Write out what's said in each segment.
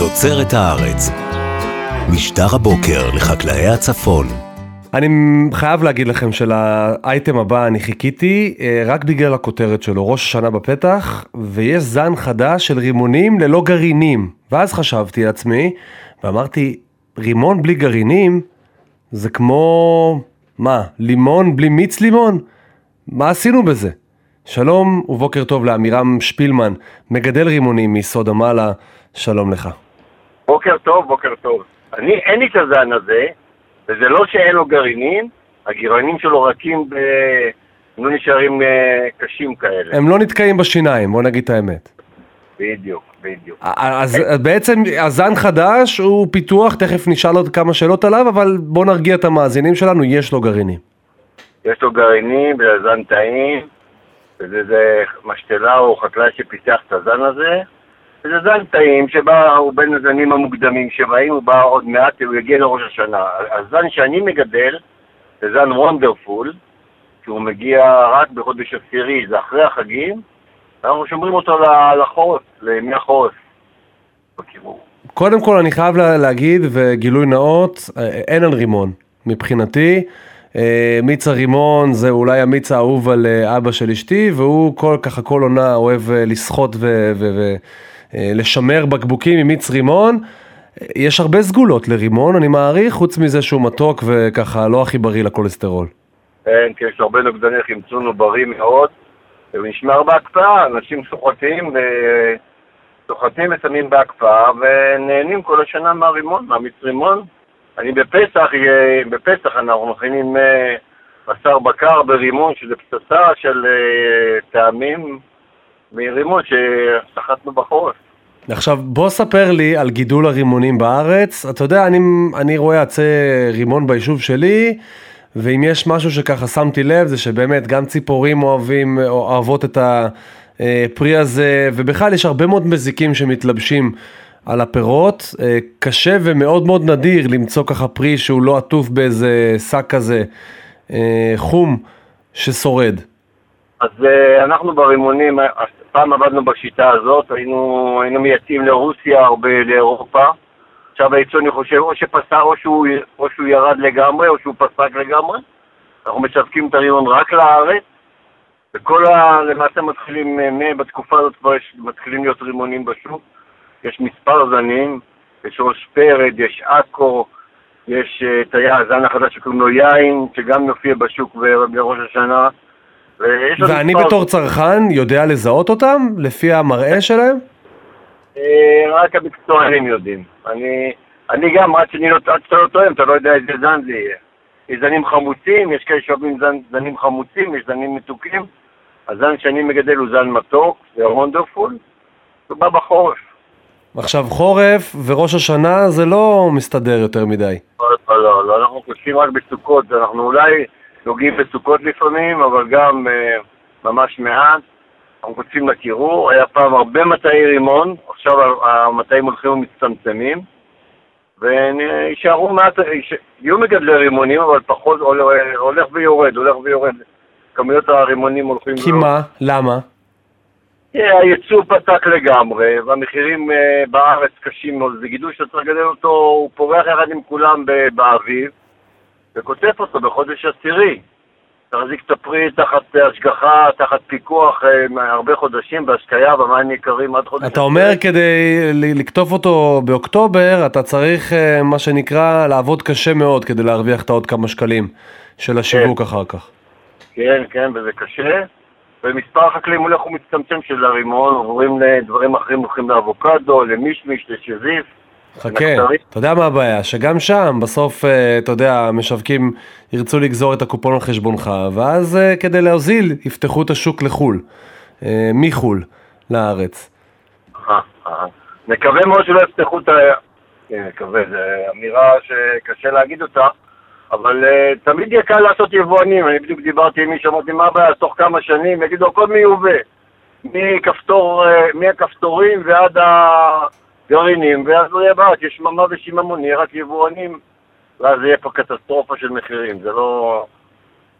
תוצרת הארץ. משטר הבוקר לחקלאי הצפון. אני חייב להגיד לכם שלאייטם הבא אני חיכיתי אה, רק בגלל הכותרת שלו, ראש השנה בפתח, ויש זן חדש של רימונים ללא גרעינים. ואז חשבתי לעצמי, ואמרתי, רימון בלי גרעינים זה כמו, מה, לימון בלי מיץ לימון? מה עשינו בזה? שלום ובוקר טוב לאמירם שפילמן, מגדל רימונים מיסוד המעלה, שלום לך. בוקר טוב, בוקר טוב. אני, אין לי את הזן הזה, וזה לא שאין לו גרעינים, הגרעינים שלו רכים ב... הם לא נשארים אה, קשים כאלה. הם לא נתקעים בשיניים, בוא נגיד את האמת. בדיוק, בדיוק. אז בעצם הזן חדש הוא פיתוח, תכף נשאל עוד כמה שאלות עליו, אבל בוא נרגיע את המאזינים שלנו, יש לו גרעינים. יש לו גרעינים, וזה זן טעים, וזה זה משתלה או חקלאי שפיתח את הזן הזה, וזה זן טעים שבא, הוא בין הזנים המוקדמים שבאים, הוא בא עוד מעט, הוא יגיע לראש השנה. הזן שאני מגדל זה זן וונדרפול, שהוא מגיע רק בחודש עשירי, זה אחרי החגים, ואנחנו שומרים אותו לחורף, לימי החורף, בקירור. קודם כל אני חייב להגיד, וגילוי נאות, אה, אין על רימון, מבחינתי. אה, מיץ הרימון זה אולי המיץ האהוב על אה, אבא של אשתי, והוא כל ככה כל עונה אוהב לשחות ולשמר בקבוקים עם מיץ רימון. יש הרבה סגולות לרימון, אני מעריך, חוץ מזה שהוא מתוק וככה לא הכי בריא לכולסטרול. כן, כי יש הרבה נוגדני חמצון, הוא בריא מאוד. הוא נשמר בהקפאה, אנשים סוחטים, סוחטים ושמים בהקפאה ונהנים כל השנה מהרימון, מהמיץ רימון. אני בפסח, בפסח אנחנו מכינים אה, בשר בקר ברימון, שזה פצצה של אה, טעמים מרימון שסחטנו בחורף. עכשיו בוא ספר לי על גידול הרימונים בארץ. אתה יודע, אני, אני רואה עצי רימון ביישוב שלי, ואם יש משהו שככה שמתי לב זה שבאמת גם ציפורים אוהבים, אוהבות את הפרי הזה, ובכלל יש הרבה מאוד מזיקים שמתלבשים על הפירות. קשה ומאוד מאוד נדיר למצוא ככה פרי שהוא לא עטוף באיזה שק כזה חום ששורד. אז אנחנו ברימונים, פעם עבדנו בשיטה הזאת, היינו, היינו מייצאים לרוסיה, הרבה לאירופה. עכשיו הייצוא אני חושב או שפסק, או שהוא, או שהוא ירד לגמרי, או שהוא פסק לגמרי. אנחנו משווקים את הרימון רק לארץ, וכל ה... למעשה מתחילים, בתקופה הזאת כבר יש, מתחילים להיות רימונים בשוק. יש מספר זנים, יש ראש פרד, יש עכו, יש את הזן החדש שקוראים לו יין, שגם יופיע בשוק בראש השנה. ואני בתור צרכן יודע לזהות אותם לפי המראה שלהם? רק המקצוענים יודעים. אני, אני גם, עד, שאני לא, עד שאתה לא טועם, אתה לא יודע איזה זן זה יהיה. יש זנים חמוצים, יש כאלה שאוהבים זן, זנים חמוצים, יש זנים מתוקים. הזן שאני מגדל הוא זן מתוק, זה וונדרפול, הוא בא בחורף. עכשיו חורף וראש השנה זה לא מסתדר יותר מדי. לא, לא, לא, אנחנו חושבים רק בסוכות, אנחנו אולי נוגעים בסוכות לפעמים, אבל גם אה, ממש מעט. אנחנו קוצים לקירור, היה פעם הרבה מטעי רימון, עכשיו המטעים הולכים ומצטמצמים, ויישארו מעט, יהיו מגדלי רימונים, אבל פחות, הולך ויורד, הולך ויורד. כמויות הרימונים הולכים... כי מה? למה? הייצוא פתק לגמרי, והמחירים בארץ קשים מאוד, זה גידול שאתה צריך לגדל אותו, הוא פורח יחד עם כולם באביב, וקוטף אותו בחודש עשירי. תחזיק את הפרי תחת השגחה, תחת פיקוח הרבה חודשים, בהשקיה, במים יקרים עד חודש. אתה אומר כדי לקטוף אותו באוקטובר, אתה צריך מה שנקרא לעבוד קשה מאוד כדי להרוויח את העוד כמה שקלים של השיווק אחר כך. כן, כן, וזה קשה. ומספר החקלאים הולך ומצטמצם של הרימון, עוברים לדברים אחרים, הולכים לאבוקדו, למישמיש, לשזיף. חכה, אתה יודע מה הבעיה? שגם שם בסוף, אתה יודע, המשווקים ירצו לגזור את הקופון על חשבונך, ואז כדי להוזיל יפתחו את השוק לחו"ל, מחו"ל לארץ. נקווה מאוד שלא יפתחו את ה... כן, נקווה, זו אמירה שקשה להגיד אותה, אבל תמיד יהיה קל לעשות יבואנים, אני בדיוק דיברתי עם מישהו, אמרתי מה הבעיה, תוך כמה שנים יגידו הכל מיובא, מהכפתורים ועד ה... גרעינים, ואז לא יהיה בעיה, יש שממה ושיממון, יהיה רק יבואנים, ואז יהיה פה קטסטרופה של מחירים, זה לא...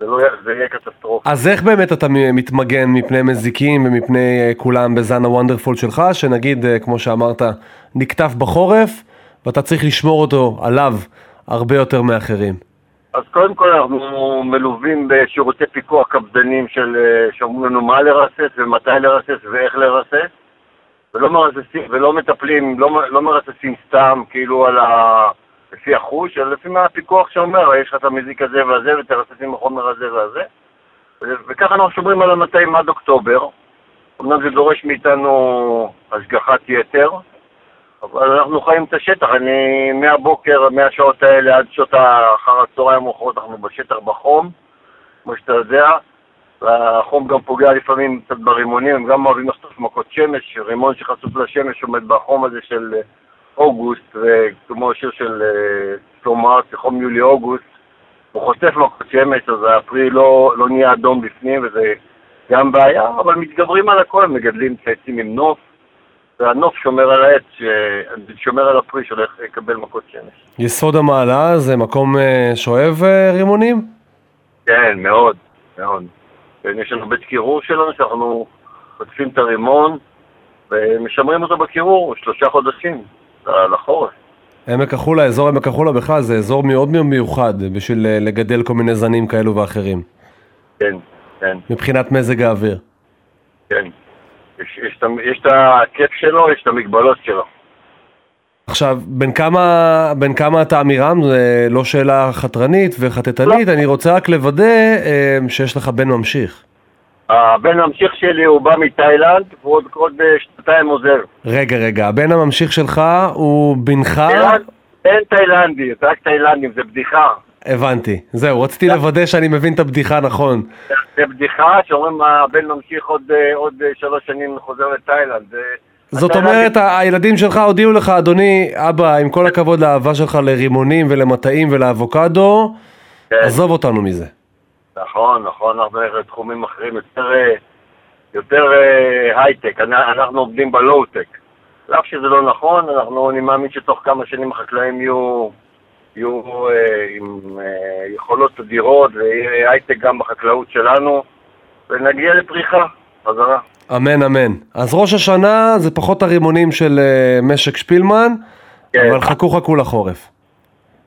זה, לא, זה יהיה קטסטרופה. אז איך באמת אתה מתמגן מפני מזיקים ומפני אה, כולם בזן הוונדרפול שלך, שנגיד, אה, כמו שאמרת, נקטף בחורף, ואתה צריך לשמור אותו עליו הרבה יותר מאחרים. אז קודם כל אנחנו מלווים בשירותי פיקוח קפדנים של, אה, שאומרים לנו מה לרסס ומתי לרסס ואיך לרסס ולא, מרססים, ולא מטפלים, לא, לא מרססים סתם כאילו על ה... לפי החוש, אלא לפי מה הפיקוח שאומר, יש לך את המזיק הזה והזה ותרסס עם החומר הזה והזה. וככה אנחנו שומרים על המטעים עד אוקטובר. אמנם זה דורש מאיתנו השגחת יתר אבל אנחנו חיים את השטח, אני מהבוקר, מהשעות האלה עד שעות אחר הצהריים המאוחרות אנחנו בשטח בחום, כמו שאתה יודע, והחום גם פוגע לפעמים קצת ברימונים, הם גם אוהבים לחטוף מכות שמש, רימון שחשוף לשמש עומד בחום הזה של אה, אוגוסט, וכמו השיר של אה, סלומארט, חום יולי-אוגוסט, הוא חוטף מכות שמש, אז הפרי לא, לא נהיה אדום בפנים, וזה גם בעיה, אבל מתגברים על הכל, מגדלים צייצים עם נוף, והנוף שומר על העץ, שומר על הפרי שהולך לקבל מכות שמש. יסוד המעלה זה מקום אה, שואב אה, רימונים? כן, מאוד, מאוד. כן, יש לנו בית קירור שלנו שאנחנו חוטפים את הרימון ומשמרים אותו בקירור שלושה חודשים לחורף. עמק החולה, אזור עמק החולה בכלל זה אזור מאוד מאוד מיוחד בשביל אה, לגדל כל מיני זנים כאלו ואחרים, כן, כן, מבחינת מזג האוויר. כן. יש, יש, ה- יש את הכיף שלו, יש את המגבלות שלו. עכשיו, בין כמה, בין כמה אתה עמירם? זה לא שאלה חתרנית וחטטנית, אני רוצה רק לוודא אה, שיש לך בן ממשיך. הבן הממשיך שלי הוא בא מתאילנד, והוא עוד, עוד שנתיים עוזב. רגע, רגע, הבן הממשיך שלך הוא בנך? אין תאילנדי, זה רק תאילנדים, זה בדיחה. הבנתי. זהו, רציתי לוודא שאני מבין את הבדיחה נכון. זה- בדיחה שאומרים הבן ממשיך עוד, אה, עוד אה, שלוש שנים חוזר לתאילנד. זאת התאילנדים- אומרת, ה- הילדים שלך הודיעו לך, אדוני, אבא, עם כל הכבוד לאהבה שלך לרימונים ולמטעים ולאבוקדו, כן. עזוב אותנו מזה. נכון, נכון, אנחנו נלך לתחומים אחרים, יותר, אה, יותר אה, הייטק, אנ- אנחנו עובדים בלואו-טק. לאף שזה לא נכון, אנחנו, אני מאמין שתוך כמה שנים החקלאים יהיו, יהיו אה, עם אה, יכולות אדירות ויהיה הייטק גם בחקלאות שלנו, ונגיע לפריחה, חזרה. אמן, אמן. אז ראש השנה זה פחות הרימונים של אה, משק שפילמן, כן. אבל חכו חכו לחורף.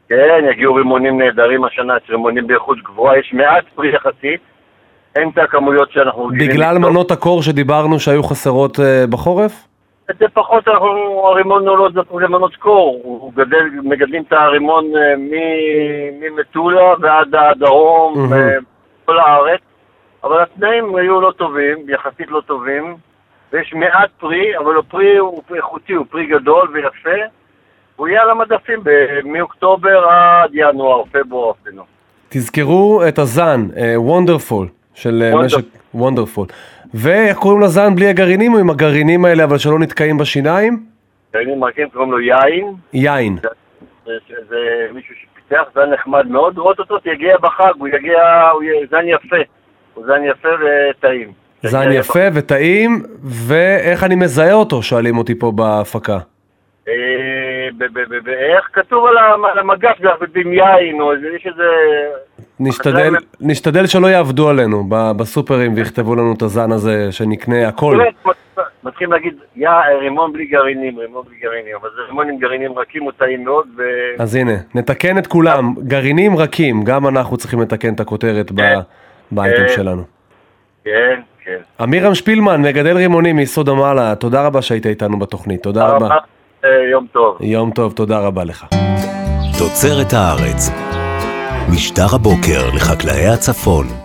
כן, יגיעו רימונים נהדרים השנה, יש רימונים באיכות גבוהה, יש מעט פרי יחסית, אין את הכמויות שאנחנו בגלל. מנות הקור שדיברנו שהיו חסרות אה, בחורף? זה פחות, אנחנו, הרימון לא זקוק למנות קור, הוא גדל, מגדלים את הרימון אה, ממטולה ועד הדרום. אה, כל הארץ, אבל התנאים היו לא טובים, יחסית לא טובים, ויש מעט פרי, אבל הפרי הוא איכותי, הוא פרי גדול ויפה, הוא יהיה על המדפים מאוקטובר עד ינואר, פברואר אפילו. תזכרו את הזן, וונדרפול, של אה. משק וונדרפול. ואיך קוראים לזן בלי הגרעינים או עם הגרעינים האלה אבל שלא נתקעים בשיניים? גרעינים מרקים קוראים לו יין, יין. זה, זה מישהו שפיתח, זן נחמד מאוד, אוטוטו יגיע בחג, הוא יגיע, הוא יהיה זן יפה, הוא זן יפה וטעים. זן יגיע יפה וטעים, ואיך אני מזהה אותו, שואלים אותי פה בהפקה. אה, ב- ב- ב- ב- איך כתוב על המ- על המגף, זה עם יין, או יש איזה... נשתדל, נשתדל שלא יעבדו עלינו ב- בסופרים ויכתבו לנו את הזן הזה שנקנה הכל. מתחילים להגיד, יא, רימון בלי גרעינים, רימון בלי גרעינים, אבל זה רימון עם גרעינים רכים, הוא טעים מאוד, ו... אז הנה, נתקן את כולם, גרעינים רכים, גם אנחנו צריכים לתקן את הכותרת ב- כן. באייטם כן. שלנו. כן, כן. עמירם שפילמן, מגדל רימונים מיסוד המעלה, תודה רבה שהיית איתנו בתוכנית, תודה רבה. אה, יום טוב. יום טוב, תודה רבה לך. תוצרת הארץ. משטר הבוקר לחקלאי הצפון.